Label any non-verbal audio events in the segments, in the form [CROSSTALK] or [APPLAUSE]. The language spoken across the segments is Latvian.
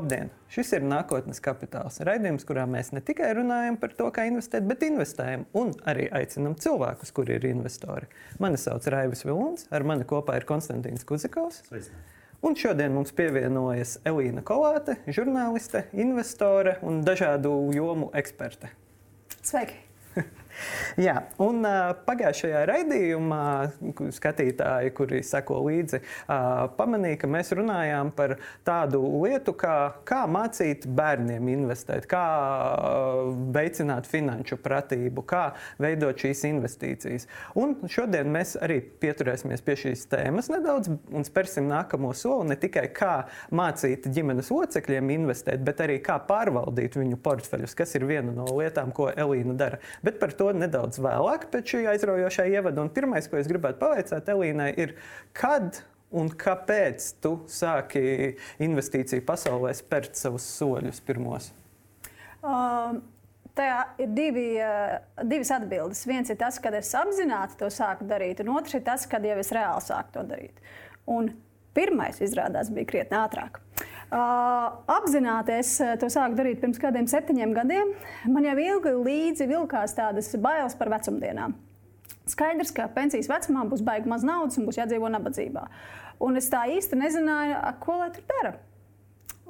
Labdien! Šis ir nākotnes kapitāls. Raidījums, kurā mēs ne tikai runājam par to, kā investēt, bet investējam un arī aicinām cilvēkus, kuri ir investori. Mani sauc Raivis Vilons, ar mani kopā ir Konstantīns Kuzikovs. Un šodien mums pievienojas Elīna Kolāte, žurnāliste, investore un dažādu jomu eksperte. Sveiki! Jā, un uh, pagājušajā raidījumā skatītāji, kuri seko līdzi, uh, pamanīja, ka mēs runājām par tādu lietu, kā, kā mācīt bērniem investēt, kā uh, veicināt finanšu pratību, kā veidot šīs investīcijas. Un šodien mēs arī pieturēsimies pie šīs tēmas nedaudz un spērsim nākamo soli ne tikai kā mācīt ģimenes locekļiem investēt, bet arī kā pārvaldīt viņu portfeļus, kas ir viena no lietām, ko Elīna dara. Bet par to nedaudz vēlāk, pēc šī aizraujošā ievada. Un pirmais, ko es gribētu pavaicāt Elīnai, ir, kad un kāpēc tu sāki investīciju pasaulē spērt savus soļus pirmos? Um. Tajā ir divi, uh, divas atbildes. Viens ir tas, kad es apzināti to sāku darīt, un otrs ir tas, kad jau es reāli sāku to darīt. Un pirmais izrādās bija krietni ātrāk. Apzināti es to sāku darīt pirms kādiem septiņiem gadiem. Man jau ilgi līdzi vilkās tādas bailes par vecumdienām. Skaidrs, ka pensijas vecumā būs baigta maz naudas un būs jādzīvo nabadzībā. Un es tā īsti nezināju, ko lai tur dara.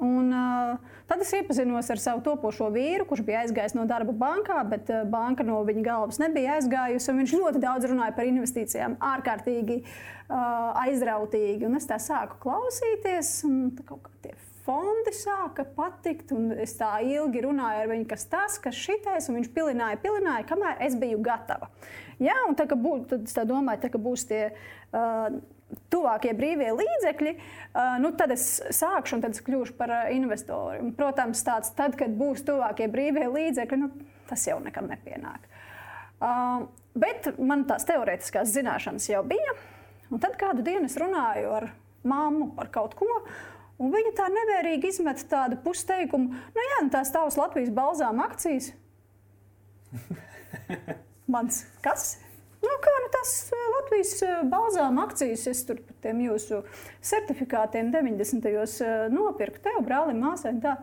Un, uh, tad es iepazinos ar savu topošo vīru, kurš bija aizgājis no darba bankā, bet uh, banka no viņa galvas nebija aizgājusi. Viņš ļoti daudz runāja par investīcijām, ārkārtīgi uh, aizrautīgi. Un es tā sāku klausīties, un kaut kā tie fondi sāka patikt. Es tā ilgi runāju ar viņu, kas tas, kas šitais, un viņš pilināja, pilināja, kamēr es biju gatava. Jā, un tā, būs, tad es tā domāju, tā, ka būs tie. Uh, Tuvākie brīvie līdzekļi, uh, nu, tad es sākšu, un tad es kļūšu par uh, investoru. Un, protams, tāds, tad, kad būs tuvākie brīvie līdzekļi, nu, tas jau nekad nepienāk. Uh, bet man tās teorētiskās zināšanas jau bija. Un tad kādu dienu es runāju ar mammu par kaut ko, Un viņa tā nevērīgi izmet tādu pusteikumu, nu jā, nu tās tavas Latvijas balzām akcijas. [LAUGHS] Mans kas? Nu, kā nu tas eh, Latvijas eh, balzām akcijas, es tur par tiem jūsu certifikātiem 90. Eh, nopirku tev, brālim, māsai. Tā.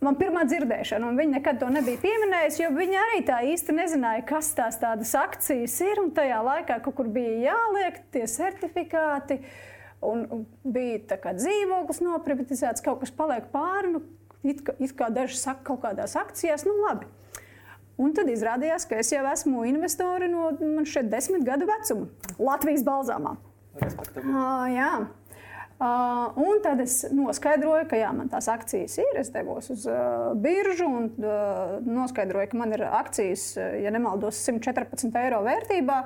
Man pirmā dzirdēšana, un viņa nekad to nebija pieminējusi, jo viņa arī tā īsti nezināja, kas tās tādas akcijas ir. Un tajā laikā kaut kur bija jāliek tie certifikāti. Uh, Un, un bija dzīvoklis noprivatizēts, kaut kas paliek pāri. Nu, it, kā, it kā daži saka, kaut kādās akcijās, nu labi. Un tad izrādījās, ka es jau esmu investori no šeit desmit gadu vecuma Latvijas balzāmā. Uh, jā. Uh, un tad es noskaidroju, ka jā, man tās akcijas ir. Es devos uz uh, biržu un uh, noskaidroju, ka man ir akcijas, ja nemaldos, 114 eiro vērtībā.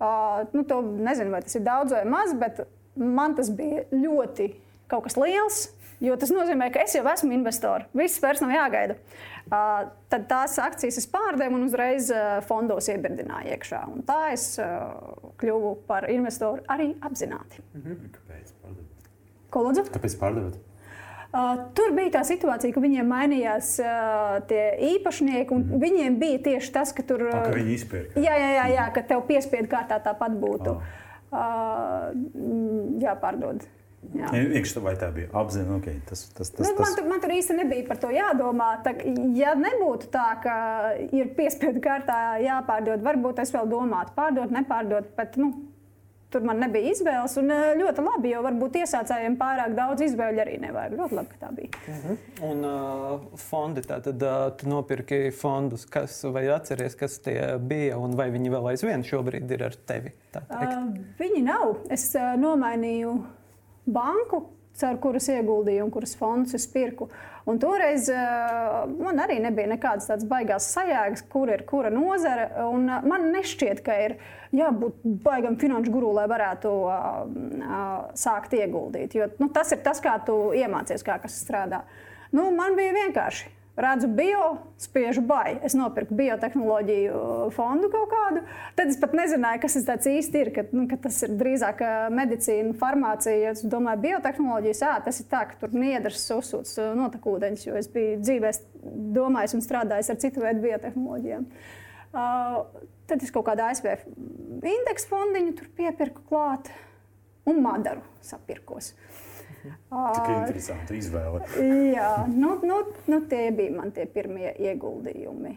Uh, nu, to nezinu, vai tas ir daudz vai maz, bet man tas bija ļoti kaut kas liels. Jo tas nozīmē, ka es jau esmu investors. Viss vairs nav jāgaida. Uh, tad tās akcijas es pārdevu un uzreiz uh, fondos iebirdināju iekšā. Un tā es uh, kļuvu par investoru arī apzināti. Mm -hmm. Kāpēc pārdevat? Ko lūdzu? Kāpēc pārdevat? Uh, tur bija tā situācija, ka viņiem mainījās uh, tie īpašnieki, un viņiem bija tieši tas, ka tur. Uh, tā, ka viņi izpērka. Jā, jā, jā, jā, ka tev piespiedu kārtā tāpat būtu. Oh jāpārdod. Jā. Iekšā vai tā bija apziņa? Okay, tas, tas, tas, nu, man, tur, man tur īsti nebija par to jādomā. Tā, ja nebūtu tā, ka ir piespiedu kārtā jāpārdod, varbūt es vēl domātu, pārdot, nepārdot. Bet, nu, Tur man nebija izvēles, un ļoti labi, jo varbūt iesācējiem pārāk daudz izvēļu arī nevajag. Ļoti labi, ka tā bija. Mhm. -huh. Un uh, fondi, tātad uh, tu nopirki fondus, kas, vai atceries, kas tie bija, un vai viņi vēl aizvien šobrīd ir ar tevi? Uh, viņi nav. Es uh, nomainīju banku, caur kuras ieguldīju un kuras fondus es pirku. Un toreiz uh, man arī nebija nekādas tādas baigās sajēgas, kur ir kura nozara. Un, uh, man nešķiet, ka ir jābūt baigam finanšu guru, lai varētu uh, uh, sākt ieguldīt. Jo nu, tas ir tas, kā tu iemācies, kā kas strādā. Nu, man bija vienkārši redzu bio, spiežu bai. Es nopirku biotehnoloģiju fondu kaut kādu. Tad es pat nezināju, kas tas īsti ir. Ka, nu, ka tas ir drīzāk medicīna, farmācija. Es domāju, biotehnoloģijas, jā, tas ir tā, ka tur niedras uzsūc notekūdeņus, jo es biju dzīvē domājis un strādājis ar citu veidu biotehnoloģijām. Uh, tad es kaut kādā ASV indeksu fondiņu piepirku klāt un madaru sapirkos. Tik interesanti izvēle. Jā, nu, nu, nu, tie bija man tie pirmie ieguldījumi.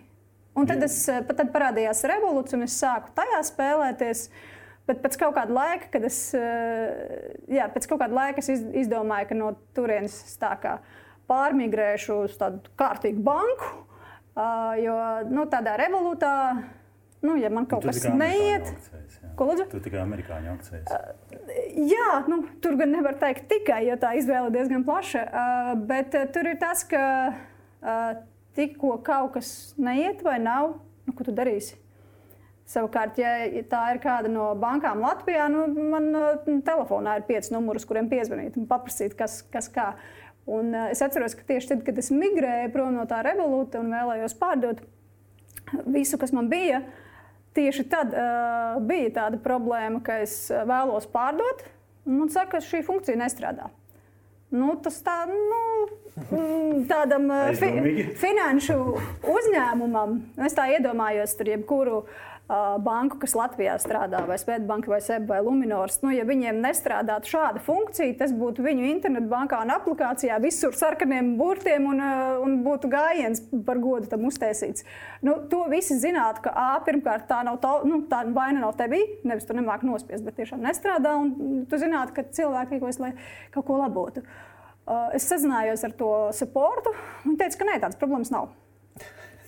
Un tad, es, pat tad parādījās revolūcija, un es sāku tajā spēlēties. Bet pēc kaut kāda laika, kad es, jā, pēc kaut kāda laika es izdomāju, ka no turienes tā kā pārmigrēšu uz tādu kārtīgu banku. Jo nu, tādā revolūtā, nu, ja man kaut kas neiet, Akcijas, ko lūdzu? Tu tikai amerikāņu akcijas. Jā, nu, tur gan nevar teikt tikai, jo tā izvēle diezgan plaša. Uh, bet uh, tur ir tas, ka uh, tikko kaut kas neiet vai nav, nu, ko tu darīsi? Savukārt, ja tā ir kāda no bankām Latvijā, nu, man uh, telefonā ir pieci numuri, uz kuriem piezvanīt un paprasīt, kas, kas kā. Un, uh, es atceros, ka tieši tad, kad es migrēju prom no tā revolūta un vēlējos pārdot visu, kas man bija, tieši tad uh, bija tāda problēma, ka es vēlos pārdot, un man saka, ka šī funkcija nestrādā. Nu, tas tā, nu, mm, tādam fi, finanšu uzņēmumam, es tā iedomājos, tur jebkuru uh, banku, kas Latvijā strādā, vai Svetbanka, vai SEB, vai Luminors, nu, ja viņiem nestrādātu šāda funkcija, tas būtu viņu internetbankā un aplikācijā visur sarkaniem burtiem un, un būtu gājiens par godu tam uztaisīts. Nu, to visi zinātu, ka A, pirmkārt tā nav tā, nu, tā vaina nav tevī, nevis tu nemāki nospiest, bet tiešām nestrādā, un tu zinātu, ka cilvēki rīkojas, lai kaut ko labotu. Uh, es sazinājos ar to supportu. Viņi teica, ka nē, tādas problēmas nav.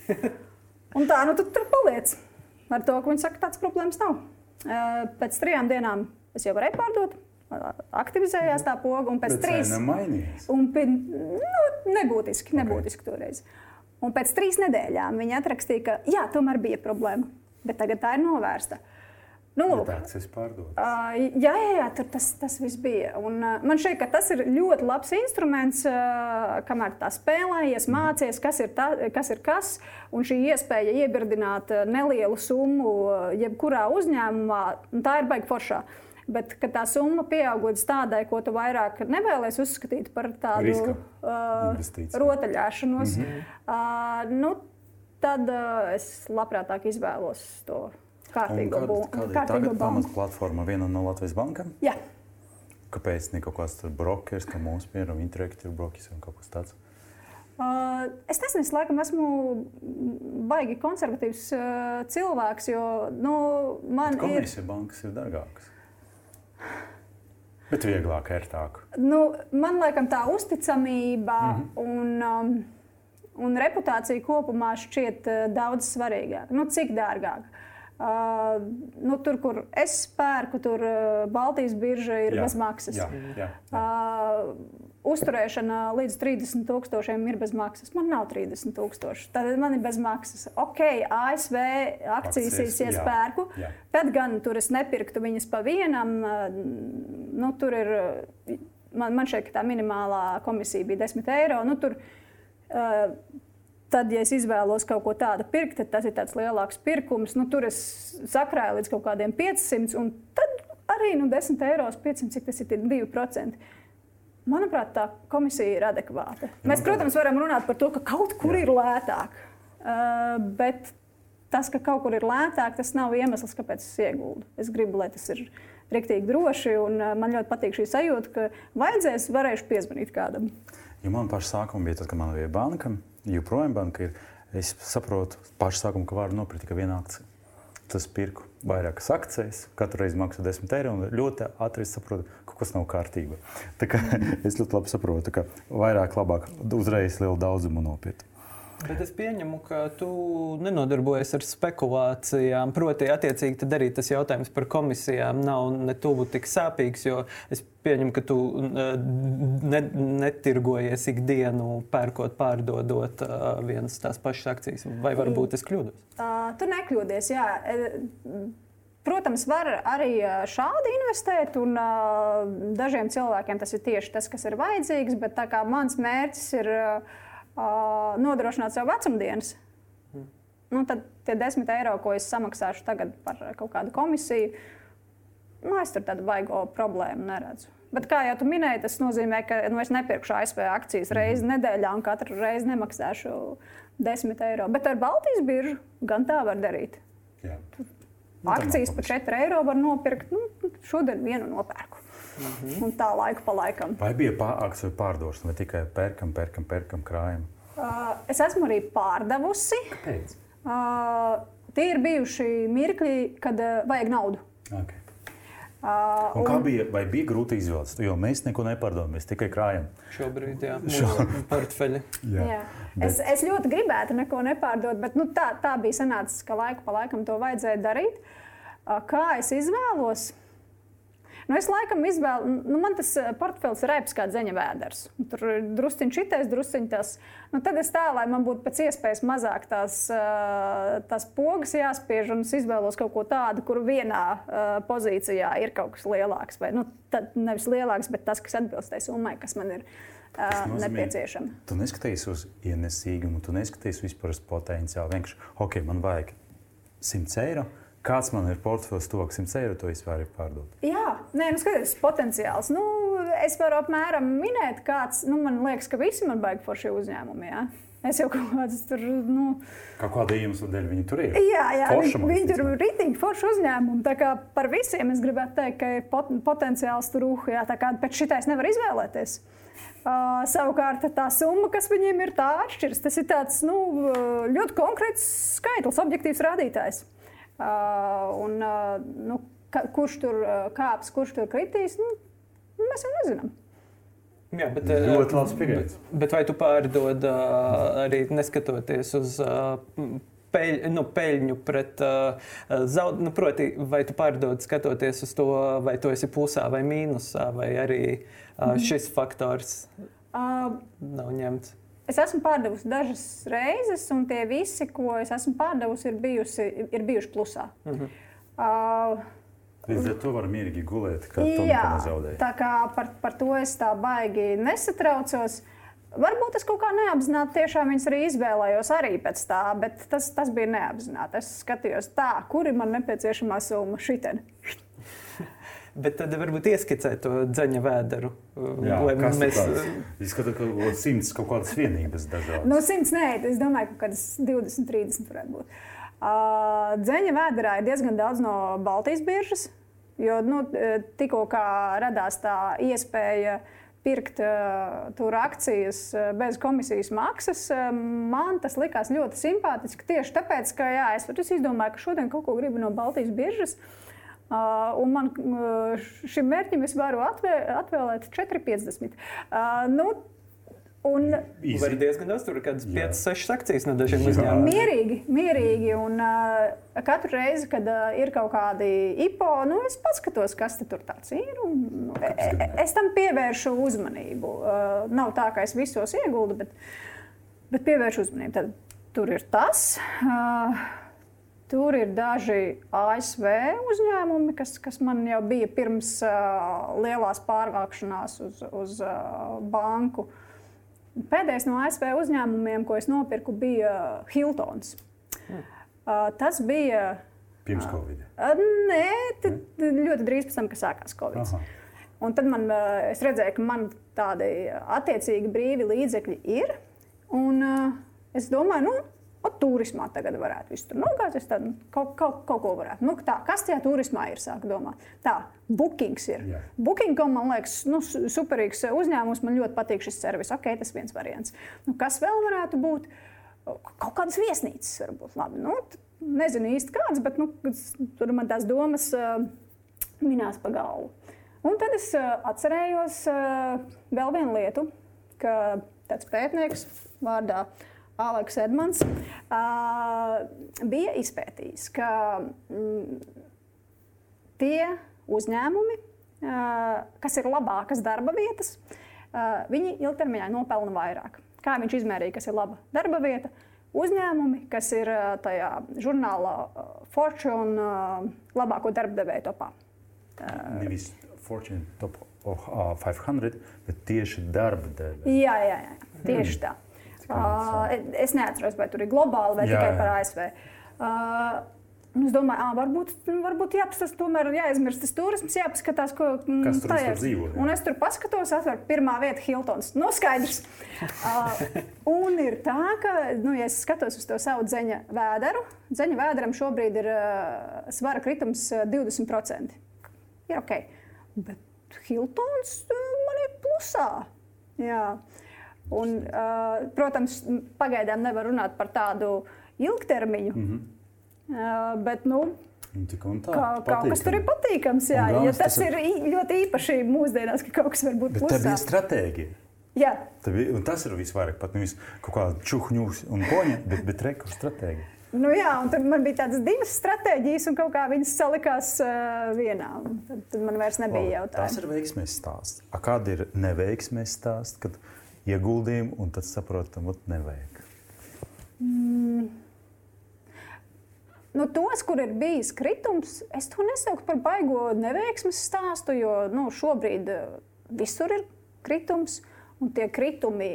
[LAUGHS] Un tā, nu, tu tur paliec. Ar to, ka viņi saka, tādas problēmas nav. Uh, Pēc trijām dienām es jau varēju pārdot, uh, aktivizējās tā poga, un pēc trīs cena mainījies. Un, pi- nu, nebūtiski, nebūtiski toreiz. Un pēc trīs nedēļām viņi atrakstīja, ka jā, tomēr bija problēma, bet tagad tā ir novērsta. Nu, lūk, Bet akcijas pārdod. Uh, jā, jā, jā tas, tas viss bija. Un, uh, man šķiet, ka tas ir ļoti labs instruments, uh, kamēr tā spēlējies, mācījies, kas ir, tā, kas ir kas. Un šī iespēja iebirdināt nelielu summu jebkurā uzņēmumā, tā ir baigta foršā. Bet, tā summa pieaug līdz tādai, ko tu vairāk nevēlies uzskatīt par tādu Riska uh, rotaļāšanos, mm -hmm. uh, nu, tad uh, es labprātāk izvēlos to kārtīgo kāda, bu- kāda ir pamatplatforma? Viena no Latvijas bankām? Jā. Kāpēc ne kaut kāds tur brokers, kā mums, piemēram, Interactive ir brokers vai kaut kas tāds? Uh, es nezinu, es laikam esmu baigi konservatīvs uh, cilvēks, jo nu, man ir. Komercija bankas ir dārgākas. Bet vieglāk, ērtāk. Nu, man liekas, tā uzticamība mm -hmm. un, um, un reputācija kopumā šķiet uh, daudz svarīgāka. Nu, cik dārgāk? Uh, nu, tur, kur es pērku, tur uh, Baltijas birža ir Jā, bez maksas. Jā, jā, jā. Uh, uzturēšana līdz 30 tūkstošiem ir bez maksas. Man nav 30 tūkstoši. Tad man ir bez maksas. Ok, ASV akcijas es iespērku. Tad gan tur es nepirktu viņas pa vienam. uh, Nu, tur ir, uh, man, man šeit tā minimālā komisija bija 10 eiro. Nu, tur, uh, Tad, ja es izvēlos kaut ko tādu pirkt, tad tas ir tāds lielāks pirkums. Nu, tur es sakrāju līdz kaut kādiem 500, un tad arī nu, 10 eiro, 500, cik tas ir, tie 2%. Manuprāt, tā komisija ir adekvāta. Mēs, protams, varam runāt par to, ka kaut kur ir lētāk. Uh, bet tas, ka kaut kur ir lētāk, tas nav iemesls, kāpēc es ieguldu. Es gribu, lai tas ir rīktīgi droši, un uh, man ļoti patīk šī sajūta, ka vajadzēs, varēšu piezvanīt kādam. Jo man pašā sākumā bija tas, ka man bija banka, joprojām banka ir. Es saprotu, pašā sākumā, ka varu nopirkt tikai vienu akciju. Tas pirku vairākas akcijas, katru reizi maksā 10 eiro, un ļoti ātri saprotu, ka kaut kas nav kārtībā. Tā kā [LAUGHS] es ļoti labi saprotu, ka vairāk, labāk, uzreiz lielu daudzumu nopirkt. Bet es pieņemu, ka tu nenodarbojies ar spekulācijām. Proti, attiecīgi, tad arī tas jautājums par komisijām nav ne tuvu tik sāpīgs, jo es pieņemu, ka tu ne, netirgojies ikdienu, pērkot, pārdodot vienas tās pašas akcijas. Vai varbūt es kļūdos? Uh, tu nekļūdies. Jā. E, Protams, var arī šādi investēt, un uh, dažiem cilvēkiem tas ir tieši tas, kas ir vajadzīgs. Bet mans mērķis ir uh, nodrošināt sev vecumdienas, nu, tad tie desmit eiro, ko es samaksāšu tagad par kaut kādu komisiju, nu, es tur tādu baigo problēmu neredzu. Bet, kā jau minēji, tas nozīmē, ka nu, es nepirkšu ASV akcijas reizi nedēļā un katru reizi nemaksāšu 10 eiro. Bet ar Baltijas biržu gan tā var darīt. Jā. Akcijas par 4 eiro var nopirkt. Nu, šodien vienu nopērku. Mm -hmm. Un tā laika pa laikam. Vai bija akciju pārdošana vai tikai pērkam, pērkam, pērkam krājumu? Uh, es esmu arī pārdevusi. Kāpēc? Uh, tie ir bijuši mirkļi, kad uh, vajag naudu. Okay. Uh, Un kā bija, vai bija grūti izvēlēties? Jo mēs neko nepārdodam, mēs tikai krājam. Šobrīd, jā, [LAUGHS] mūsu portfeļi. Jā. Jā. Bet... Es, es ļoti gribētu neko nepārdot, bet nu, tā, tā bija sanācis, ka laiku pa laikam to vajadzēja darīt. Uh, kā es izvēlos? Nu, es laikam izvēlu, nu, man tas portfels ir reps kā dzeņa vēders. Tur ir drusciņš šitais, drusciņš tas. Nu, tad es tā, lai man būtu pēc iespējas mazāk tās, tās pogas jāspiež, un es izvēlos kaut ko tādu, kur vienā pozīcijā ir kaut kas lielāks. Vai, nu, tad, nevis lielāks, bet tas, kas atbilst tai summai, kas man ir nozīmē, nepieciešama. Tu neskaties uz ienesīgumu, tu neskaties vispār uz potenciālu. Vienkārši, ok, man vajag 100 eiro kāds man ir portfels, to 100 eiro, to vispār ir pārdot. Jā, nē, nu skaties, potenciāls. Nu, es varu apmēram minēt, kāds, nu, man liekas, ka visi man baigi forši uzņēmumi. Jā. Es jau kaut kādas tur. Nu... Kā kāda iemesla dēļ viņi tur ir? Jā, jā Forša, viņi, viņi tur ir rītīgi forši uzņēmumi. Tā kā par visiem es gribētu teikt, ka ir pot potenciāls tur uhu. Tā kā pēc šitais nevar izvēlēties. Uh, savukārt tā summa, kas viņiem ir, tā atšķiras. Tas ir tāds nu, ļoti konkrēts skaitlis, objektīvs rādītājs. Uh, un, uh, nu, ka, kurš tur uh, kāps, kurš tur kritīs, nu, mēs jau nezinām. Jā, bet, ļoti labs pieejams. Bet, bet vai tu pārdod arī neskatoties uz peļ, nu, peļņu pret uh, zaudējumu? Nu, proti, vai tu pārdod skatoties uz to, vai tu esi plusā vai mīnusā, vai arī uh, šis faktors uh, nav ņemts? Es esmu pārdevusi dažas reizes, un tie visi, ko es esmu pārdevusi, ir, bijusi, ir bijuši plusā. Mm -hmm. uh, Līdz ar to var mierīgi gulēt, kā tu nezaudēji. Tā kā par, par to es tā baigi nesatraucos. Varbūt es kaut kā neapzināti tiešām viņas arī izvēlējos arī pēc tā, bet tas, tas bija neapzināti. Es skatījos tā, kur ir man nepieciešamā summa šitien. Bet tad varbūt ieskicēt to dzeņa vēderu. Jā, kas mēs... Izskatās, ka kaut simts kaut kādas vienības dažādas. No simts nē, es domāju, ka kādas 20, 30 varētu būt. Uh, dzeņa vēderā ir diezgan daudz no Baltijas biržas, jo nu, tikko radās tā iespēja pirkt uh, tur akcijas bez komisijas maksas. Uh, man tas likās ļoti simpātiski tieši tāpēc, ka jā, es, es izdomāju, ka šodien kaut ko gribu no Baltijas biržas. Uh, Uh, un man šim mērķim es varu atvēl, atvēlēt 4,50. Uh, nu, Un tas ir diezgan daudz. Tur ir kaut kādas 5, 6 akcijas no dažiem uzņēmumiem. Mierīgi, mierīgi. Un uh, katru reizi, kad uh, ir kaut kādi IPO, nu, es paskatos, kas tur ir. Un, nu, e, e, es tam pievēršu uzmanību. Uh, nav tā, ka es visos ieguldu, bet, bet pievēršu uzmanību. Tad, tur ir tas. Uh, Tur ir daži ASV uzņēmumi, kas, kas man jau bija pirms uh, lielās pārvākšanās uz, uz uh, banku. Pēdējais no ASV uzņēmumiem, ko es nopirku, bija Hiltons. Hmm. Uh, tas bija. Pirms Covid. Uh, nē, tad, ļoti drīz pēc tam, kad sākās Covid. Aha. Un tad man, es redzēju, ka man tādi attiecīgi brīvi līdzekļi ir. Un, uh, es domāju, nu, Ot, turismā tagad varētu visu tur nogāzties, tad kaut, kaut, kaut ko varētu. Nu, tā, kas tajā turismā ir, sāk domāt. Tā, bookings ir. Yeah. Booking.com, man liekas, nu, superīgs uzņēmums, man ļoti patīk šis servis. Ok, tas viens variants. Nu, kas vēl varētu būt? Kaut kādas viesnīcas varbūt labi. Nu, nezinu īsti kādas, bet nu, tur man tās domas uh, minās pa galvu. Un tad es uh, atcerējos uh, vēl vienu lietu, ka tāds pētnieks vārdā Aleks Edmans, bija izpētījis, ka mm, tie uzņēmumi, kas ir labākas darba vietas, viņi ilgtermiņā nopelna vairāk. Kā viņš izmērīja, kas ir laba darba vieta? Uzņēmumi, kas ir tajā žurnālā Fortune labāko darbdevēju topā. Nevis Fortune top of, uh, 500, bet tieši darba devēja. Jā, jā, jā, tieši tā. Uh, es neatceros, vai tur ir globāli vai jā, tikai par ASV. Uh, Es domāju, ah, varbūt, varbūt jāpastāv, tomēr jāizmirst tas turisms, jāpaskatās, ko tas tur dzīvo. Jā. Un es tur paskatos, atver pirmā vieta Hiltons. Nu, skaidrs. uh, un ir tā, ka, nu, ja es skatos uz to savu dzeņa vēderu, dzeņa vēderam šobrīd ir uh, svara kritums 20%. Ir ok. Bet Hiltons man ir plusā. Jā. Un, uh, protams, pagaidām nevar runāt par tādu ilgtermiņu. Mm -hmm. uh, bet, nu, Tā, kā, kaut kas tur ir patīkams. Jā, ja tas, tas ir ļoti īpaši mūsdienās, ka kaut kas var būt plusā. Tā bija stratēģija. Jā. Bija, tas ir visvairāk pat nevis kaut kāda čuhņūs un poņa, bet, bet reku stratēģija. Nu, jā, un tad man bija tādas divas stratēģijas, un kaut kā viņas salikās uh, vienā. Tad, tad man vairs nebija jautājumu. Tas ir veiksmēs stāsts. A, kāda ir neveiksmēs stāsts? Kad ieguldījumu, un tad saprotam, ka nevajag. Mm. Nu, tos, kur ir bijis kritums, es to nesauktu par baigo neveiksmes stāstu, jo nu, šobrīd eh, visur ir kritums, un tie kritumi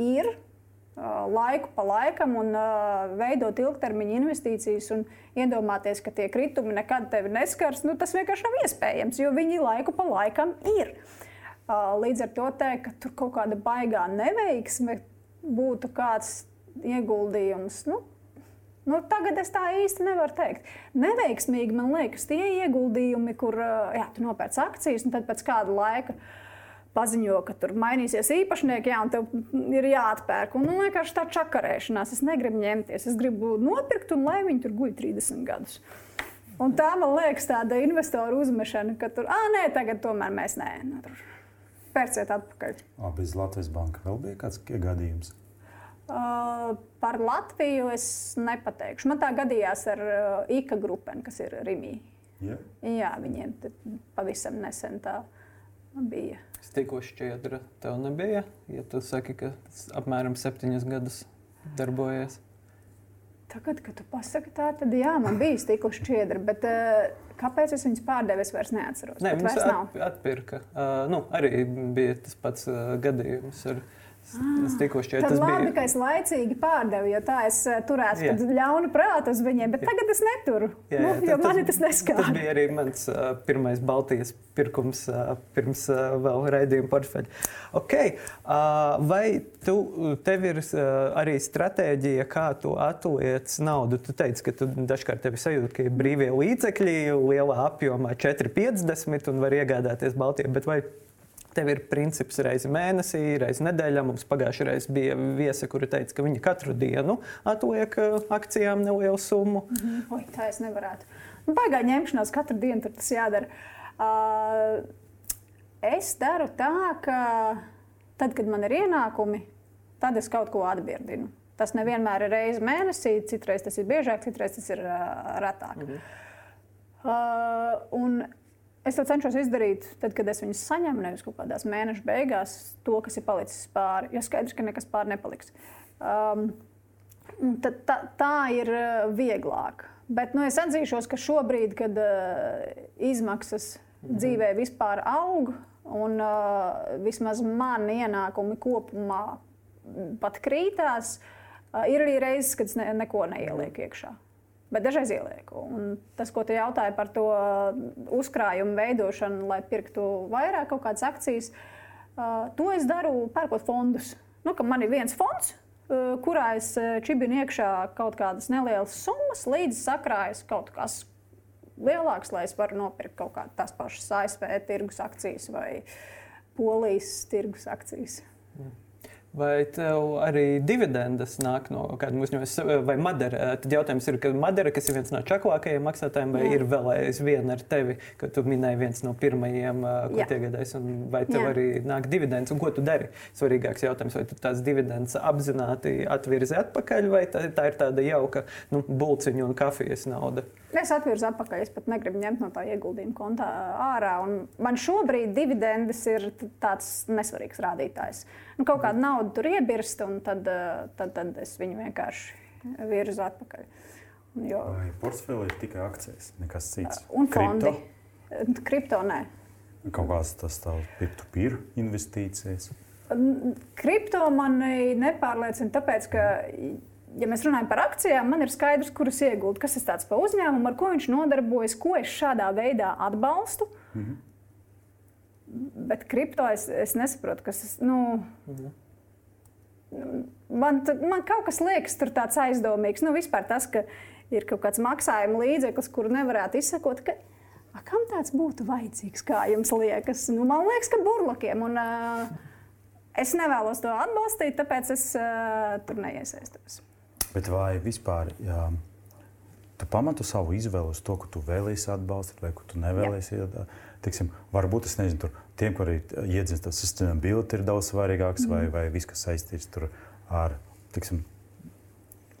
ir uh, laiku pa laikam, un uh, veidot ilgtermiņa investīcijas un iedomāties, ka tie kritumi nekad tevi neskars, nu, tas vienkārši nav iespējams, jo viņi laiku pa laikam ir. Uh, Līdz ar to teikt, ka tur kaut kāda baigā neveiksme būtu kāds ieguldījums. Nu, Nu, tagad es tā īsti nevaru teikt. Neveiksmīgi man liekas tie ieguldījumi, kur jā, tu nopērci akcijas, un tad pēc kāda laika paziņo, ka tur mainīsies īpašnieki, jā, un tev ir jāatpērk. Un, nu, vienkārši tā čakarēšanās. Es negribu ņemties. Es gribu nopirkt, un lai viņi tur guļ 30 gadus. Un tā man liekas tāda investoru uzmešana, ka tur, ah, nē, tagad tomēr mēs nē. Nu, tur pērciet atpakaļ. O, bez Latvijas banka vēl bija kāds gadījums? Uh, par Latviju es nepateikšu. Man tā gadījās ar uh, IKA grupēm, kas ir Rimī. Yeah. Jā, viņiem pavisam nesen tā bija. Es tikko šķiedra, tev nebija. Ja tu saki, ka apmēram septiņus gadus darbojies. Tagad, kad tu pasaki tā, tad jā, man bija stikla šķiedra, bet uh, kāpēc es viņus pārdevu, es vairs neatceros. Nē, viņas at, atpirka. Uh, nu, arī bija tas pats uh, gadījums. Ar, Es tikko šķiet, tas labi, bija. ka es laicīgi pārdevu, jo tā es turētu yeah. ļaunu prātu uz viņiem, bet yeah. tagad es neturu. Yeah, nu, jo mani tas neskar. Tas bija arī mans uh, pirmais Baltijas pirkums uh, pirms uh, vēl raidījuma portfeļa. Okay. Uh, vai tu, tev ir uh, arī stratēģija, kā tu atliec naudu? Tu teici, ka tu dažkārt tevi sajūti, ka ir brīvie līdzekļi lielā apjomā 4,50 un var iegādāties Baltijā, bet vai Tev ir princips reizi mēnesī, reizi nedēļā. Mums pagājušajā reizē bija viesa, kura teica, ka viņa katru dienu atliek uh, akcijām nelielu summu. Mm -hmm. Oi, tā es nevarētu. Nu, Baigā ņemšanās katru dienu tas jādara. Uh, es daru tā, ka tad, kad man ir ienākumi, tad es kaut ko atbirdinu. Tas nevienmēr ir reizes mēnesī, citreiz tas ir biežāk, citreiz tas ir uh, retāk. Mm -hmm. uh, un Es to cenšos izdarīt, tad, kad es viņus saņemu, nevis kaut kādās mēneša beigās, to, kas ir palicis pāri. Jo skaidrs, ka nekas pāri nepaliks. Um, tad, tā, tā ir uh, vieglāk. Bet nu, es atzīšos, ka šobrīd, kad uh, izmaksas mhm. dzīvē vispār aug, un uh, vismaz mani ienākumi kopumā pat krītās, uh, ir arī reizes, kad es ne, neko neielieku iekšā bet dažreiz ielieku. Un tas, ko tu jautāji par to uzkrājumu veidošanu, lai pirktu vairāk kaut kādas akcijas, to es daru pērkot fondus. Nu, man ir viens fonds, kurā es čibinu iekšā kaut kādas nelielas summas, līdz sakrājas kaut kas lielāks, lai es varu nopirkt kaut kādas tās pašas ASV tirgus akcijas vai Polijas tirgus akcijas. Mm. Vai tev arī dividendes nāk no kāda uzņēmuma, vai Madara? Tad jautājums ir, ka Madara, kas ir viens no čaklākajiem maksātājiem, vai Jā. ir vēl aizvien ar tevi, ka tu minēji viens no pirmajiem, ko Jā. iegādājies, un vai tev Jā. arī nāk dividendes, un ko tu dari? Svarīgāks jautājums, vai tu tās dividendes apzināti atvirzi atpakaļ, vai tā, tā ir tāda jauka nu, bulciņu un kafijas nauda? Es atvirzu atpakaļ, es pat negribu ņemt no tā ieguldījuma kontā ārā. Man šobrīd dividendes ir tāds nesvarīgs rādītājs. Nu, kaut kāda nauda tur iebirst, un tad, tad, tad es viņu vienkārši virzu atpakaļ. Jo... Portfeli ir tikai akcijas, nekas cits. Un fondi. Kripto, Kripto nē. Kaut kāds tas tāds peer-to-peer investīcijas. Kripto mani nepārliecina, tāpēc, ka, ja mēs runājam par akcijām, man ir skaidrs, kuras iegūt, kas ir tāds pa uzņēmumu, ar ko viņš nodarbojas, ko es šādā veidā atbalstu. Mm -hmm. Bet kripto es, es nesaprotu, kas tas nu, mhm. man, man kaut kas liekas tur tāds aizdomīgs. Nu, vispār tas, ka ir kaut kāds maksājuma līdzeklis, kuru nevarētu izsakot. Ka, A, kam tāds būtu vajadzīgs, kā jums liekas? Nu, man liekas, ka burbuļiem. Un uh, es nevēlos to atbalstīt, tāpēc es uh, tur neiesaistos. Bet vai vispār jā, tu pamatu savu izvēli uz to, ka tu vēlēsies atbalstīt, vai ka tu nevēlēsies? Teiksim, varbūt tas nezinu, tur tiem, kuriem ir iedzimts tas sustainability, ir daudz svarīgāks, mm. vai, vai viss, kas saistīts ar, teiksim,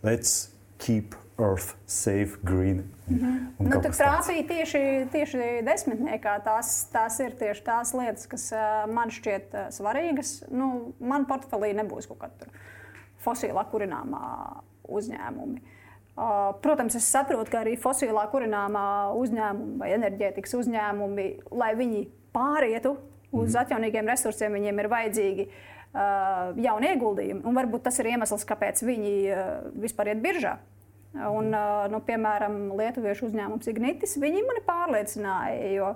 let's keep Earth safe, green. Un, mm -hmm. un nu, tu trāpīji tieši, tieši desmitniekā. Tās, tās ir tieši tās lietas, kas man šķiet svarīgas. Nu, man portfelī nebūs kaut kāda fosilā kurināmā uzņēmumi. Uh, protams, es saprotu, ka arī fosilā kurināmā uzņēmumi vai enerģētikas uzņēmumi, lai viņi pārietu uz mm. atjaunīgiem resursiem, viņiem ir vajadzīgi uh, jauni ieguldījumi. Un varbūt tas ir iemesls, kāpēc viņi uh, vispār iet biržā. Un, nu, piemēram, Lietuviešu uzņēmums Ignitis, viņi mani pārliecināja, jo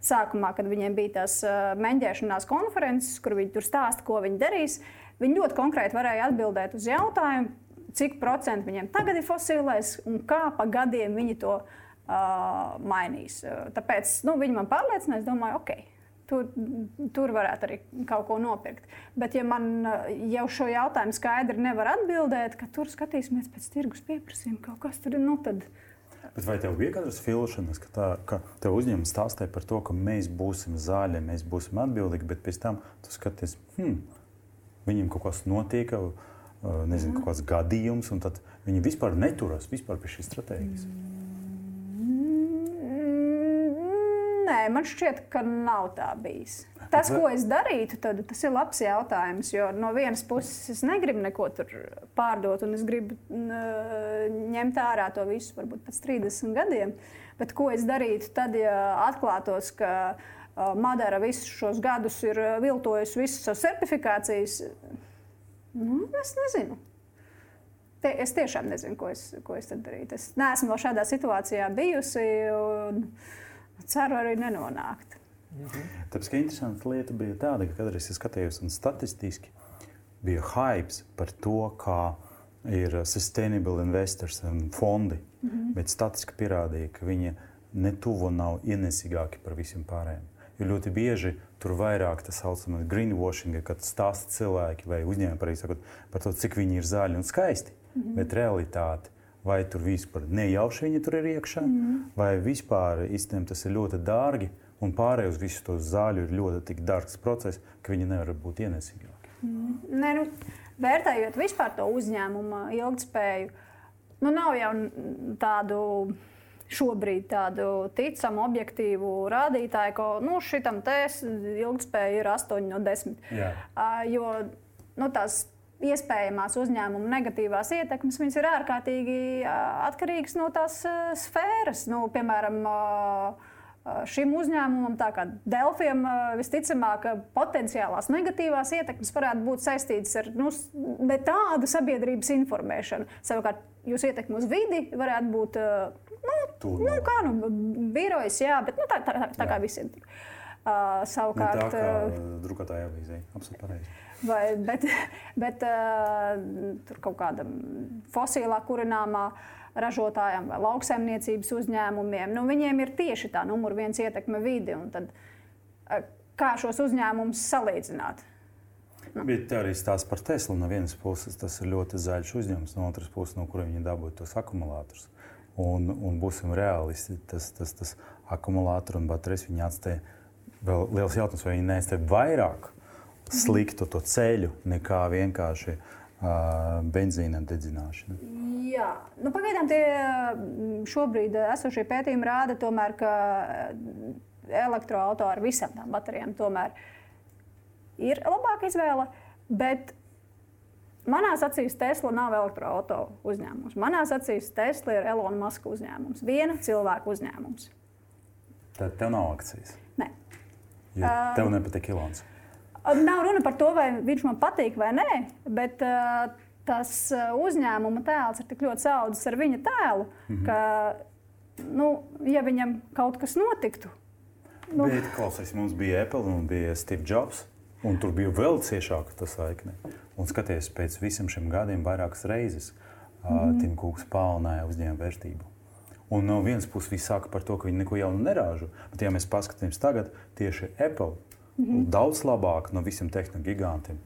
sākumā, kad viņiem bija tās meņģēšanās konferences, kur viņi tur stāsta, ko viņi darīs, viņi ļoti konkrēti varēja atbildēt uz jautājumu, cik procentu viņiem tagad ir fosilais un kā pa gadiem viņi to uh, mainīs. Tāpēc nu, viņi man pārliecināja, es domāju, ok, Tur, tur varētu arī kaut ko nopirkt. Bet, ja man jau šo jautājumu skaidri nevar atbildēt, ka tur skatīsimies pēc tirgus pieprasījuma, kaut kas tur ir, nu tad. Bet vai tev bija kādas filmas, ka, tā, ka tev uzņēmums stāstīja par to, ka mēs būsim zaļi, mēs būsim atbildīgi, bet pēc tam tu skaties, hmm, viņiem kaut kas notiek, nezinu, kaut kāds gadījums, un tad viņi vispār neturas vispār pie šīs stratēģijas. Mm. Nē, man šķiet, ka nav tā bijis. Tas, ko es darītu, tad, tas ir labs jautājums. Jo no vienas puses es negribu neko pārdot, un es gribu ņemt ārā to visu, varbūt pēc 30 gadiem. Bet ko es darītu tad, ja atklātos, ka Madara visus šos gadus ir viltojusi visas savas certifikācijas? Nu, es nezinu. Te, es tiešām nezinu, ko es, ko es darītu. Es neesmu vēl šādā situācijā bijusi. Un, ceru arī nenonākt. Mhm. Tāpēc, ka interesanta lieta bija tāda, ka kādreiz es skatījos un statistiski bija hype par to, kā ir sustainable investors un fondi, mm -hmm. bet statistika pierādīja, ka viņi netuvu nav ienesīgāki par visiem pārējiem. Jo ļoti bieži tur vairāk tas saucamais greenwashing, kad stāsta cilvēki vai uzņēmumi par, sakot, par to, cik viņi ir zaļi un skaisti, mm -hmm. bet realitāte vai tur vispār nejauši viņi tur ir iekšā, mm. vai vispār īstenībā tas ir ļoti dārgi. Un pārējai uz visu to zāļu ir ļoti dārgs process, ka viņi nevar būt ienesīgāki. Mm. Nē, nu, vērtējot vispār to uzņēmumu ilgspēju, nu, nav jau tādu šobrīd tādu ticamu, objektīvu rādītāju, ka nu, šitam te ilgspēja ir 8 no 10. Jā. Jo nu, tās iespējamās uzņēmuma negatīvās ietekmes, viņas ir ārkārtīgi atkarīgas no tās sfēras. Nu, piemēram, šim uzņēmumam, tā kā Delfiem, visticamāk, potenciālās negatīvās ietekmes varētu būt saistītas ar nu, tādu sabiedrības informēšanu. Savukārt, jūs ietekmi uz vidi varētu būt nu, nu, kā nu, birojas, jā, bet nu, tā, tā, tā, tā kā visiem. Uh, savukārt, ne tā kā drukātāja avīzē, absolūti pareizi. Vai, bet [LAUGHS] bet uh, tur kaut kādam fosilā kurināmā ražotājam vai lauksaimniecības uzņēmumiem. Nu, viņiem ir tieši tā numur viens ietekme vidi. Tad, kā šos uzņēmumus salīdzināt? Nu. Bet arī stāsts par Teslu. No vienas puses tas ir ļoti zaļš uzņēmums, no otras puses, no kuriem viņi dabūja tos akumulātorus. Un, un būsim realisti, tas, tas, tas akumulātori un baterijas viņi atstāja vēl liels jautājums, vai viņi neatstāja vairāk sliktu to ceļu nekā vienkārši uh, benzīna dedzināšana. Jā, nu, pagaidām tie šobrīd esošie pētījumi rāda, tomēr, ka elektroautorāta ar visām tām baterijām tomēr ir labāka izvēle. Bet manā acīs Tesla nav elektroautorāta uzņēmums. Manā acīs Tesla ir Elona Maska uzņēmums, viena cilvēka uzņēmums. Tad tev nav akcijas. Nē. Jo tev nepatīk Ilons. Nav runa par to, vai viņš man patīk vai nē, bet uh, tas uzņēmuma tēls ir tik ļoti saudzis ar viņa tēlu, mm -hmm. ka, nu, ja viņam kaut kas notiktu. Nu... Bet, klausies, mums bija Apple un bija Steve Jobs. Un tur bija vēl ciešāka tā saikne. Un skaties, pēc visiem šiem gadiem vairākas reizes mm -hmm. Tim Kūks paaugstināja uzņēmuma vērtību. Un no vienas puses viņi saka par to, ka viņi neko jaunu nerāžo. Bet, ja mēs paskatāmies tagad, tieši Apple mm -hmm. daudz labāk no visiem tehnoloģiju gigantiem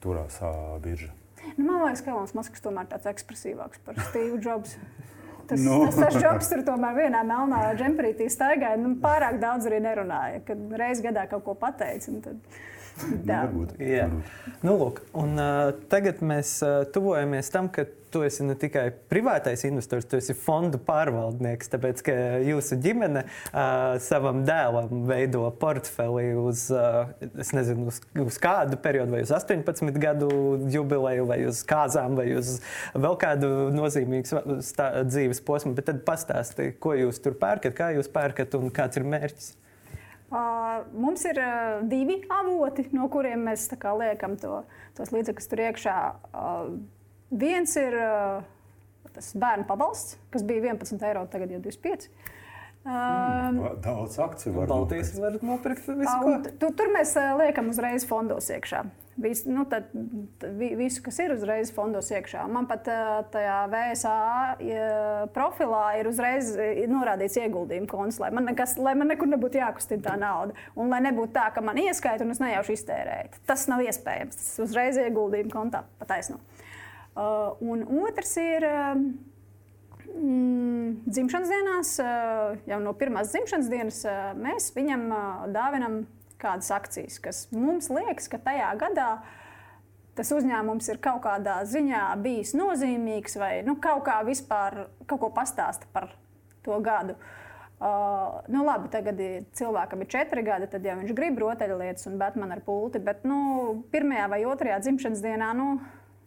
turās uh, biržā. Nu, man liekas, ka Elonas Masks tomēr tāds ekspresīvāks par Steve Jobs. [LAUGHS] Tas, no. tas, tas Jobs tur tomēr vienā melnā džemperītī staigāja. Nu, pārāk daudz arī nerunāja, kad reizes gadā kaut ko pateica. Tad... Varbūt. Jā. Nu, lūk, un, uh, tagad mēs uh, tuvojamies tam, ka tu esi ne tikai privātais investors, tu esi fondu pārvaldnieks. Tāpēc, ka jūsu ģimene uh, savam dēlam veido portfeli uz, uh, nezinu, uz, uz kādu periodu, vai uz 18 gadu jubileju, vai uz kāzām, vai uz vēl kādu nozīmīgu dzīves posmu. Bet tad pastāsti, ko jūs tur pērkat, kā jūs pērkat un kāds ir mērķis. Uh, mums ir uh, divi avoti, no kuriem mēs kā, liekam to, tos līdzekļus tur iekšā. Uh, viens ir tas bērnu pabalsts, kas bija 11 eiro, tagad jau 25. Um, Daudz akciju var Baltijas var nopirkt visu, ko. Tu, tur mēs liekam uzreiz fondos iekšā. Vis, nu, tad, visu, kas ir uzreiz fondos iekšā. Man pat tajā VSA profilā ir uzreiz norādīts ieguldījuma konts, lai man, nekas, lai man nekur nebūtu jākustina tā nauda. Un lai nebūtu tā, ka man ieskaita un es nejauši iztērēju. Tas nav iespējams. Tas uzreiz ieguldījuma kontā pataisno. Uh, un otrs ir. Uh, mm, dzimšanas dienās, jau no pirmās dzimšanas dienas, mēs viņam dāvinam kādas akcijas, kas mums liekas, ka tajā gadā tas uzņēmums ir kaut kādā ziņā bijis nozīmīgs vai nu, kaut kā vispār kaut ko pastāsta par to gadu. Uh, nu, labi, tagad cilvēkam ir četri gadi, tad jau viņš grib rotaļlietas un Batmanu ar pulti. Bet nu, pirmajā vai otrajā dzimšanas dienā nu,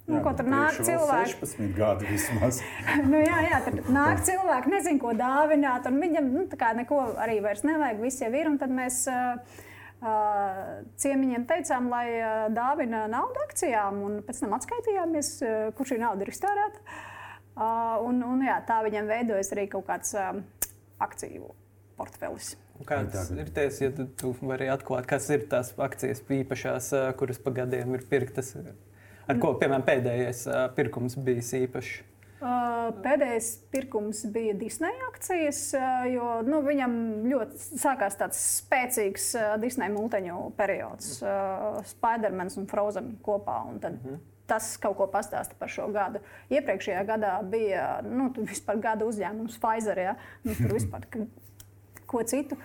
Nu, jā, ko tur nāk cilvēki? 16 gadi vismaz. [LAUGHS] nu, jā, jā, tur nāk cilvēki, nezinu, ko dāvināt. Viņam nu, neko arī vairs nevajag, viss jau ir. Tad mēs uh, uh, ciemiņiem teicām, lai uh, dāvina naudu akcijām, un pēc tam atskaitījāmies, uh, kur šī nauda ir iztērēta. Uh, un, un, jā, tā viņam veidojas arī kaut kāds uh, akciju portfelis. Kādas ir tās, ja tu vari atklāt, kas ir tās akcijas īpašās, kuras pa gadiem ir pirktas? Ar ko, piemēram, pēdējais pirkums bija īpašs? Pēdējais pirkums bija Disneja akcijas, jo nu, viņam ļoti sākās tāds spēcīgs Disneja mūteņu periods, Spidermans un Frozen kopā. Un tad, mm -hmm. Tas kaut ko pastāsta par šo gadu. Iepriekšējā gadā bija nu, gada uzņēmums Pfizer, ja? nu, tur vispār ko citu.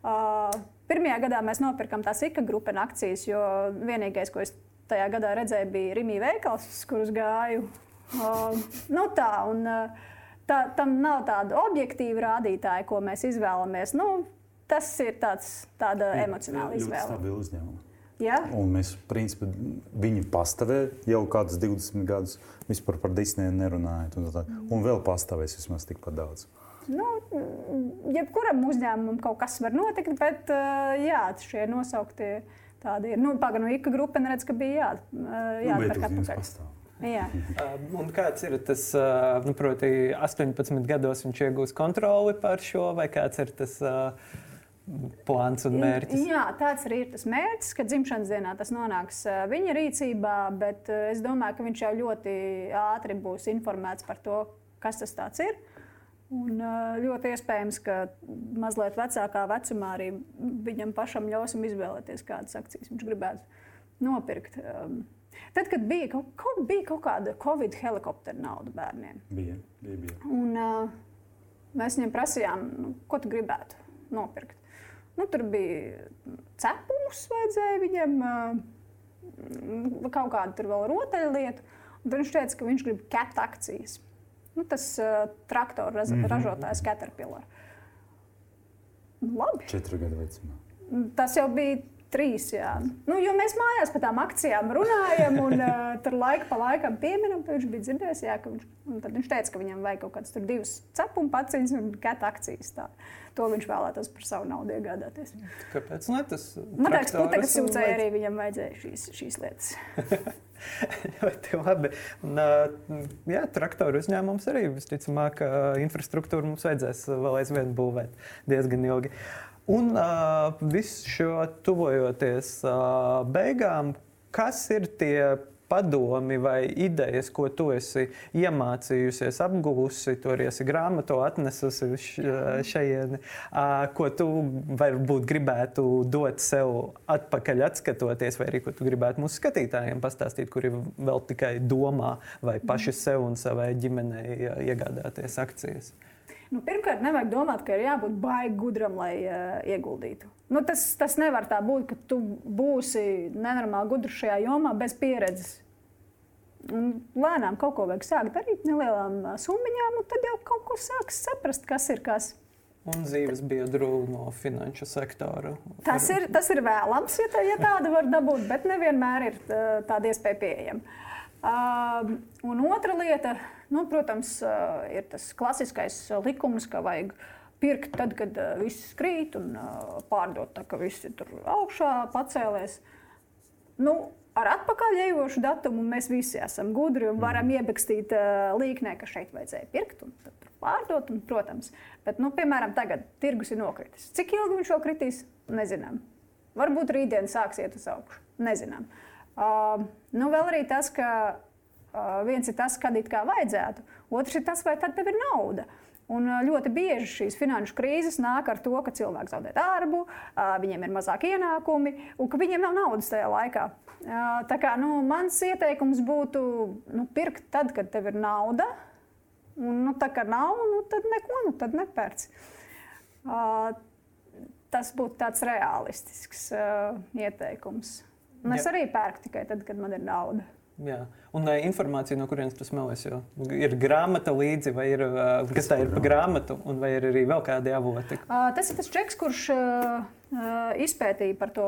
Uh, pirmajā gadā mēs nopirkām tās IKA grupas akcijas, jo vienīgais, ko es tajā gadā redzēju, bija Rīgas veikals, kurus gāju. Uh, nu tā, un, uh, tā, tam nav tāda objektīva rādītāja, ko mēs izvēlamies. Nu, tas ir tāds, tāda emocionāla izvēle. Tas ir uzņēmums. Ja? Mēs, principā, viņi pastāvēja jau kādus 20 gadus, vispār par Disneju nerunājot. Un, tā, un vēl pastāvēs vismaz tikpat daudz. Nu, jebkuram uzņēmumam kaut kas var notikt, bet uh, jā, šie nosauktie Tāda ir. Nu, Pagaidām, no IKA grupa neredz, ka bija jā, jāatpērk nu, atpakaļ. Jā. [LAUGHS] Un kāds ir tas, nu, proti, 18 gados viņš iegūs kontroli pār šo, vai kāds ir tas plāns un mērķis? Jā, tāds arī ir tas mērķis, ka dzimšanas dienā tas nonāks viņa rīcībā, bet es domāju, ka viņš jau ļoti ātri būs informēts par to, kas tas ir. Un ļoti iespējams, ka mazliet vecākā vecumā arī viņam pašam ļausim izvēlēties, kādas akcijas viņš gribētu nopirkt. Tad, kad bija kaut, bija kaut kāda Covid helikoptera nauda bērniem, bija, bija, bija. Un, uh, mēs viņiem prasījām, nu, ko tu gribētu nopirkt. Nu, tur bija cepumus, vajadzēja viņam uh, kaut kādu vēl rotaļlietu. Tad viņš teica, ka viņš grib ket akcijas. Nu, tas uh, traktoru raz, mm -hmm. ražotājs Caterpillar. Labi. Četru gadu vecumā. Tas jau bija trīs. Jā. Nu, jo mēs mājās par tām akcijām runājam, un uh, [LAUGHS] tur laika pa laikam pieminam, viņš bija dzirdējis, jā, ka viņš, viņš teica, ka viņam vajag kaut kādas divas cepuma paciņas un kata akcijas. Tā. To viņš vēlētos par savu naudu iegādāties. Kāpēc? Ne, tas Man liekas, ka putekļi sūcēji arī viņam vajadzēja šīs, šīs lietas. [LAUGHS] Ļoti labi. Un, jā, traktoru uzņēmums arī visticamāk, infrastruktūru mums vajadzēs vēl aizvien būvēt diezgan ilgi. Un uh, visu šo tuvojoties uh, beigām, kas ir tie padomi vai idejas, ko tu esi iemācījusies, apguvusi, to arī esi grāmatu atnesusi šeit, ko tu varbūt gribētu dot sev atpakaļ, atskatoties, vai arī ko tu gribētu mūsu skatītājiem pastāstīt, kuri vēl tikai domā vai paši sev un savai ģimenei iegādāties akcijas. Nu, pirmkārt, nevajag domāt, ka ir jābūt baigi gudram, lai uh, ieguldītu. Nu, tas, tas nevar tā būt, ka tu būsi nenormāli gudrs šajā jomā bez pieredzes. Un lēnām kaut ko vajag sākt darīt, nelielām summiņām, un tad jau kaut ko sāks saprast, kas ir kas. Un dzīves biedru no finanšu sektora. Tas ir, tas ir vēlams, ja, tā, ja tāda var dabūt, bet nevienmēr ir tāda iespēja pieejama. Un otra lieta, nu, protams, ir tas klasiskais likums, ka vajag pirkt tad, kad viss krīt, un pārdot tā, ka viss ir tur augšā, pacēlēs. Nu, ar atpakaļ ejošu datumu mēs visi esam gudri un varam mm. iebekstīt uh, līknē, ka šeit vajadzēja pirkt un pārdot. Un, protams, bet, nu, piemēram, tagad tirgus ir nokritis. Cik ilgi viņš vēl kritīs? Nezinām. Varbūt rītdien sāks iet uz augšu. Nezinām. Uh, Uh, nu, vēl arī tas, ka uh, viens ir tas, kad it kā vajadzētu, otrs ir tas, vai tad tev ir nauda. Un ļoti bieži šīs finanšu krīzes nāk ar to, ka cilvēks zaudē darbu, viņiem ir mazāk ienākumi un ka viņiem nav naudas tajā laikā. Tā kā nu, mans ieteikums būtu nu, pirkt tad, kad tev ir nauda. Un, nu, tā kā nav, nu, tad neko, nu, tad nepērc. Tas būtu tāds realistisks ieteikums. Un es Jā. arī pērku tikai tad, kad man ir nauda. Jā. Un uh, informācija, no kurienes tas jo ir grāmata līdzi, vai ir, uh, kas tā ir pa grāmatu, un vai ir arī vēl kādi avoti? Uh, tas ir tas čeks, kurš uh, izpētīja par to.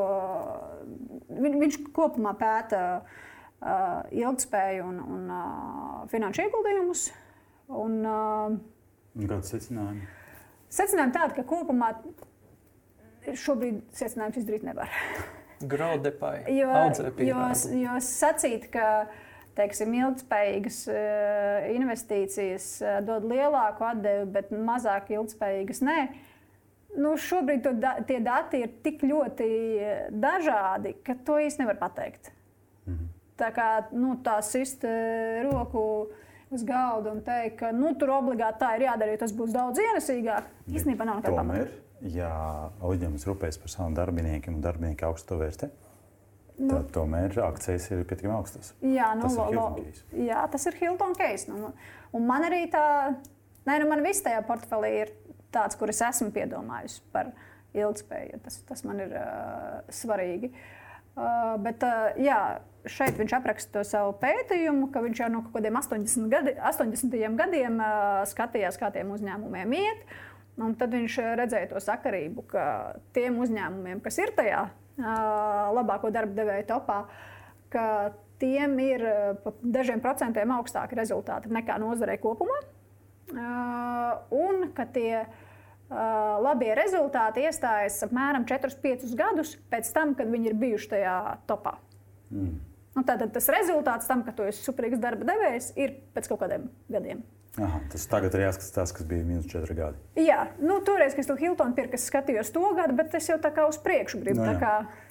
Vi, viņš kopumā pēta uh, ilgspēju un, un uh, finanšu ieguldījumus. Un, uh, Kāds secinājumi? Secinājumi tādi, ka kopumā šobrīd secinājums izdarīt nevar. Graudepai. Jo, jo, jo sacīt, ka teiksim, ilgspējīgas uh, investīcijas uh, dod lielāku atdevi, bet mazāk ilgspējīgas nē. Nu, šobrīd da tie dati ir tik ļoti eh, dažādi, ka to īsti nevar pateikt. Mm -hmm. Tā kā nu, tā sist roku uz galda un teikt, ka nu, tur obligāti tā ir jādara, jo tas būs daudz ienesīgāk. Īstenībā nav nekāda pamata ja uzņēmums rūpējas par saviem darbiniekiem un darbinieki augstu vērtē, nu, tad tomēr akcijas ir pietiekami augstas. Jā, nu, tas, ir lo, jā tas ir Hilton case. Nu, un man arī tā, nē, nu, man viss tajā portfelī ir tāds, kur es esmu piedomājusi par ilgspēju. Tas, tas man ir uh, svarīgi. Uh, bet, uh, jā, šeit viņš apraksta to savu pētījumu, ka viņš jau no kaut kādiem 80, gadi, 80. gadiem uh, skatījās, kā tiem uzņēmumiem iet. Un tad viņš eh, redzēja to sakarību, ka tiem uzņēmumiem, kas ir tajā labāko darba devēja topā, ka tiem ir pa dažiem procentiem augstāki rezultāti nekā nozarei kopumā. Un ka tie labie rezultāti iestājas apmēram 4-5 gadus pēc tam, kad viņi ir bijuši tajā topā. Mm. Nu, tātad tas rezultāts tam, ka tu esi superīgs darba devējs, ir pēc kaut kādiem gadiem. Aha, tas tagad ir jāskatās tas, kas bija minus 4 gadi. Jā, nu, toreiz, kad es to Hiltonu pirku, es skatījos to gadu, bet es jau tā kā uz priekšu gribu. No, jā. Tā kā,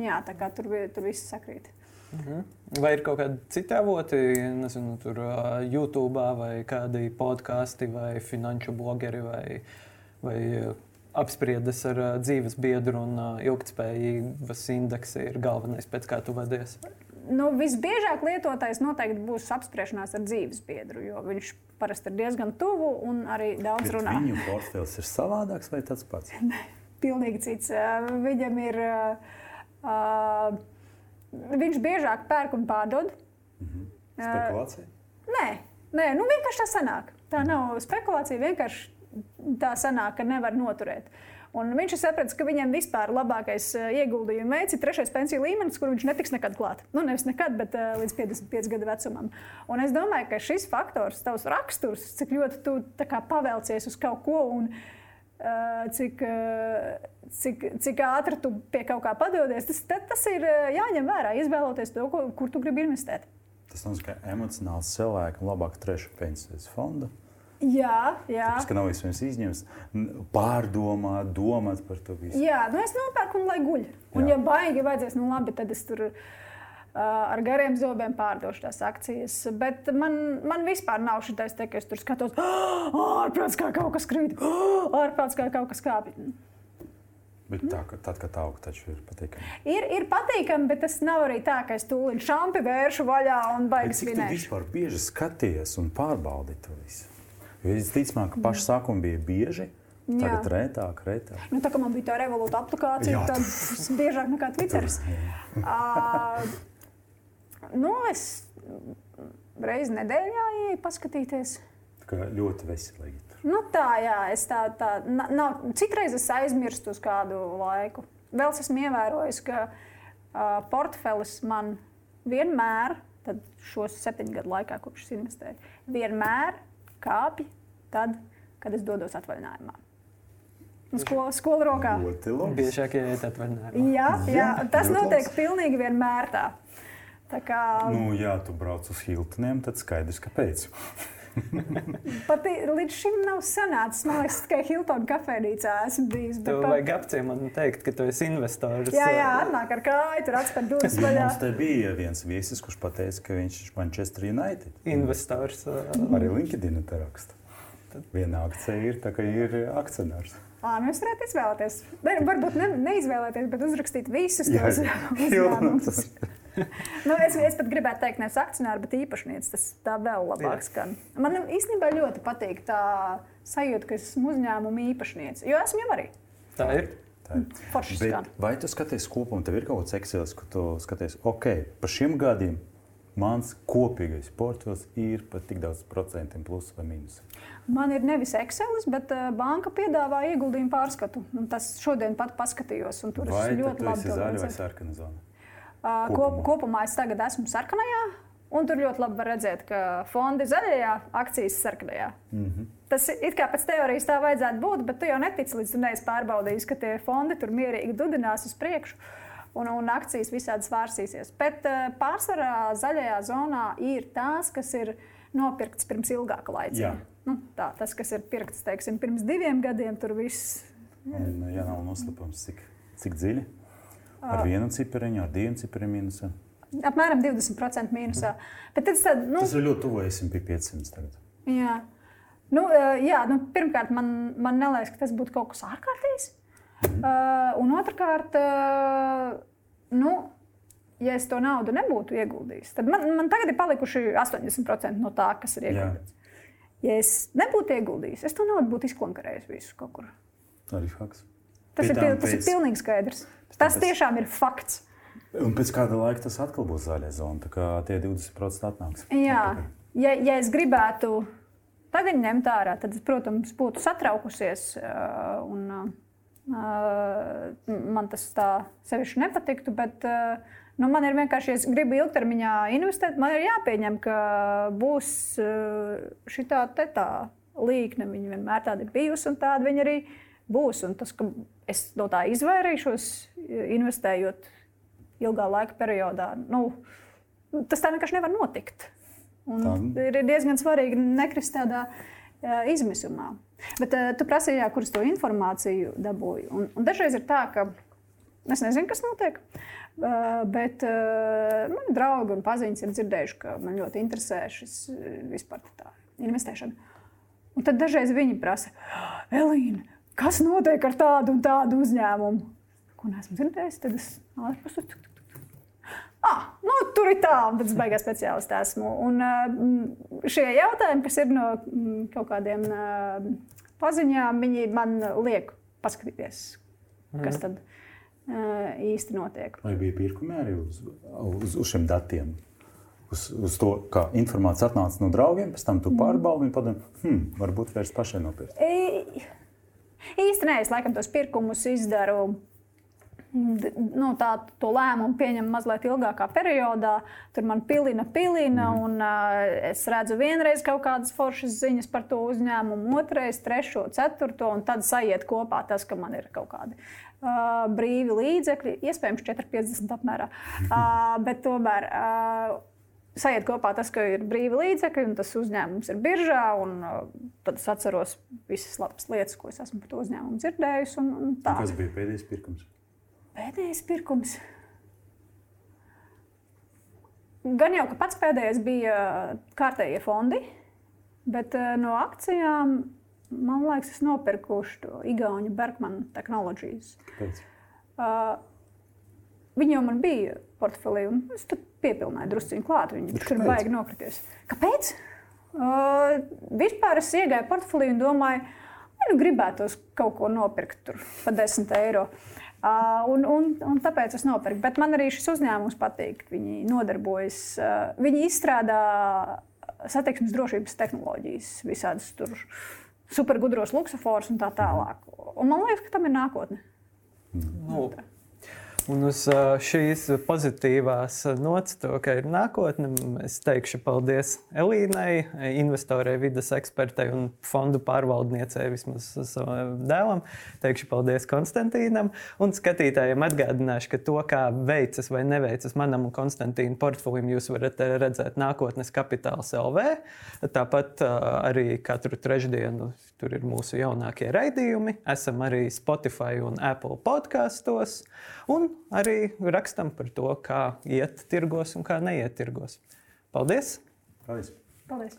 jā, tā kā tur, tur viss sakrīt. Mhm. Vai ir kaut kādi citi avoti, nezinu, tur YouTube vai kādi podkāsti vai finanšu blogeri vai, vai apspriedes ar dzīves biedru un ilgspējības indeksi ir galvenais, pēc kā tu vadies? Nu, visbiežāk lietotais noteikti būs apspriešanās ar dzīves biedru, jo viņš parasti ir diezgan tuvu un arī daudz Bet runā. Viņu portfels ir savādāks vai tas pats? [LAUGHS] Nē, pilnīgi cits. Viņam ir. Uh, viņš biežāk pērk un pārdod. Mm -hmm. Spekulācija? Uh, nē, nē nu vienkārši tā sanāk. Tā nav spekulācija, vienkārši tā sanāk, ka nevar noturēt. Uh, Un viņš ir sapratis, ka viņam vispār labākais eh, ieguldījuma veids ir trešais pensiju līmenis, kur viņš netiks nekad klāt. Nu, nevis nekad, bet uh, līdz 55 gadu vecumam. Un es domāju, ka šis faktors, tavs raksturs, cik ļoti tu pavēlcies uz kaut ko. Un, uh, cik, cik, cik ātri tu pie kaut kā padodies, tas, tas ir jāņem vērā, izvēloties to, kur tu gribi investēt. Tas nozīmē, ka emocionāls cilvēkam labāk trešā pensijas fonda Jā, jā. Tāpēc, ka nav vispirms izņemts, pārdomāt, domāt par to visu. Jā, nu es nopērku un lai guļ. Un, jā. ja baigi vajadzēs, nu labi, tad es tur ar gariem zobiem pārdošu tās akcijas. Bet man, man vispār nav šī tā, ka es tur skatos, ārprāts kā kaut kas krīt, ārprāts kā kaut kas kāpj. Bet tā, ka, tad, kad aug, taču ir patīkami. Ir, ir patīkami, bet tas nav arī tā, ka es tūlīt šāpi vēršu vaļā un baigas Cik tu vispār bieži skaties un pārbaudi to visu? Jo es ticamāk, ka paši sākumi bija bieži, tagad rētāk, rētāk. Nu, tā kā man bija tā revolūta aplikācija, tad tas biežāk nekā Twitteris. Uh, [LAUGHS] nu, es reizi nedēļā ieeju paskatīties. Tā kā ļoti veselīgi. Nu, tā, jā, es tā, tā na- nav. Citreiz es aizmirstu uz kādu laiku. Vēl es esmu ievērojis, ka uh, portfelis man vienmēr, tad šos septiņu gadu laikā, kopš es investēju, vienmēr kāpj tad, kad es dodos atvaļinājumā. Nu, Skola, rokā. Ļoti labi. Biežāk iet atvaļinājumā. Jā, jā, tas notiek pilnīgi vienmēr tā. Tā kā Nu, ja tu brauc uz Hiltoniem, tad skaidrs, kāpēc. [LAUGHS] pat līdz šim nav sanācis. Man liekas, tikai Hiltona kafejnīcā esmu bijis. bet Tev vajag apciemot un teikt, ka tu esi investors. Jā, jā, atnāk ar kāju, tur atspēr durvis vaļā. mums te bija viens viesis, kurš teica, ka viņš ir Manchester United. Investors. Arī LinkedIn te raksta. Viena akcija ir tā, ka ir akcionārs. Ā, nu es varētu izvēlēties. Varbūt ne, neizvēlēties, bet uzrakstīt visus tos jā. [LAUGHS] [LAUGHS] nu, es, es pat gribētu teikt, nevis akcionāri, bet īpašnieks. Tas tā vēl labāk skan. Man īstenībā ļoti patīk tā sajūta, ka es esmu uzņēmuma īpašnieks. Jo esmu jau arī. Tā ir. Ir. Vai tu skaties kopumā, tev ir kaut kāds Excel, ka tu skaties, ok, par šiem gadiem mans kopīgais portfels ir pat tik daudz procentiem, plus vai mīnus. Man ir nevis Excel, bet uh, banka piedāvā ieguldījumu pārskatu. Un tas šodien pat paskatījos, un tur Vai es ļoti labi esi to zaļa vai sarkana zona? Kop, Kopumā. es tagad esmu sarkanajā, un tur ļoti labi var redzēt, ka fondi ir zaļajā, akcijas ir sarkanajā. Mm -hmm. Tas it kā pēc teorijas tā vajadzētu būt, bet tu jau netici līdz tu neesi pārbaudījis, ka tie fondi tur mierīgi dudinās uz priekšu. Un, un akcijas visādi svārsīsies. Bet pārsvarā zaļajā zonā ir tās, kas ir nopirktas pirms ilgāka laika. Jā. Nu, tā, tas, kas ir pirkts teiksim, pirms diviem gadiem, tur viss Un, ja nav noslēpums, cik, cik dziļi? Ar vienu cipariņu, ar diviem cipariem mīnusā. apmēram 20% mīnusā. Bet tad, tad, nu, Tas ir ļoti tuvu SMP 500 tagad. Jā, nu, eh, jā nu, pirmkārt, man, man liekas, ka tas būtu kaut kas ārkārtīgs. Uh, un otrkārt, uh, nu, ja es to naudu nebūtu ieguldījis, tad man, man tagad ir palikuši 80% no tā, kas ir Jā. ieguldīts. Ja es nebūtu ieguldījis, es to naudu būtu izklankarējis visu kaut kur. Tā ir fakts. Tas, Pie ir, tas ir pēc- pilnīgi skaidrs. Tas pēc- tiešām ir fakts. Un pēc kāda laika tas atkal būs zaļā zona. Tā kā tie 20% atnāks. Jā, ja, ja es gribētu tagad ņemt ārā, tad, protams, būtu satraukusies. Un, man tas tā sevišķi nepatiktu. Bet, nu, man ir vienkārši, ja es gribu ilgtermiņā investēt, man ir jāpieņem, ka būs šī tā līnija. Viņa vienmēr tāda ir bijusi, un tāda viņa arī būs. Un tas, ka es no tā izvairīšos, investējot ilgā laika periodā, nu, tas tā vienkārši nevar notikt. Un Tā. ir diezgan svarīgi nekrist tādā uh, izmisumā. Bet uh, tu prasīji, jā, kur es to informāciju dabūju. Un, un dažreiz ir tā, ka es nezinu, kas notiek. Uh, bet uh, mani draugi un paziņas ir dzirdējuši, ka man ļoti interesē šis vispār tā investēšana. Un tad dažreiz viņi prasa, Elīna, kas notiek ar tādu un tādu uzņēmumu? Ko neesmu dzirdējis, tad es ārpus tur. Ah, nu, tur ir tā, un tad es beigās speciālists esmu. Un uh, šie jautājumi, kas ir no mm, kaut kādiem uh, paziņām, viņi man liek paskatīties, kas tad uh, īsti notiek. Vai bija pirkumi arī uz, uz, uz šiem datiem? Uz, uz to, kā informācija atnāca no draugiem, pēc tam tu pārbaudi un padomā, hmm, varbūt vairs pašai nopirkt. E, īsti nē, es laikam tos pirkumus izdaru. Nu, tā, to lēmumu pieņem mazliet ilgākā periodā. Tur man pilina, pilina, mm. un uh, es redzu vienreiz kaut kādas foršas ziņas par to uzņēmumu, otrreiz, trešo, ceturto, un tad sajiet kopā tas, ka man ir kaut kādi uh, brīvi līdzekļi, iespējams, 4,50 apmērā. [LAUGHS] Uh, bet tomēr. Uh, Sajiet kopā tas, ka ir brīvi līdzekļi, un tas uzņēmums ir biržā. Un, uh, tad es atceros visas labas lietas, ko es esmu par to uzņēmumu dzirdējusi. Un, un tā. Kas bija pēdējais pirkums? Pēdējais pirkums. gan jau, ka pats pēdējais bija kārtējie fondi, bet no akcijām man liekas, es nopirkuši to Igaunijas Bergmanu tehnoloģijas. Kāpēc? Uh, Viņi jau man bija portfelī, un es tur piepildīju druskuļi klāt. Viņi tur baigi nokrities. Kāpēc? Uh, vispār es iegāju portfelī un domāju, ka nu, gribētos kaut ko nopirkt tur par 10 eiro. Uh, un, un, un tāpēc es nopirku. Bet man arī šis uzņēmums patīk. Viņi nodarbojas, uh, viņi izstrādā satiksmes drošības tehnoloģijas, visādas tur supergudros luksusforus un tā tālāk. Un man liekas, ka tam ir nākotne. Nu, Un uz šīs pozitīvās nots, to, ka ir nākotne, es teikšu paldies Elīnai, investorai, vidas ekspertei un fondu pārvaldniecei, vismaz savam dēlam. Teikšu paldies Konstantīnam un skatītājiem atgādināšu, ka to, kā veicas vai neveicas manam un Konstantīna portfelim, jūs varat redzēt nākotnes kapitāls LV. Tāpat arī katru trešdienu tur ir mūsu jaunākie raidījumi. Esam arī Spotify un Apple podkastos. Un arī rakstam par to, kā iet tirgos un kā neiet tirgos. Paldies! Paldies! Paldies!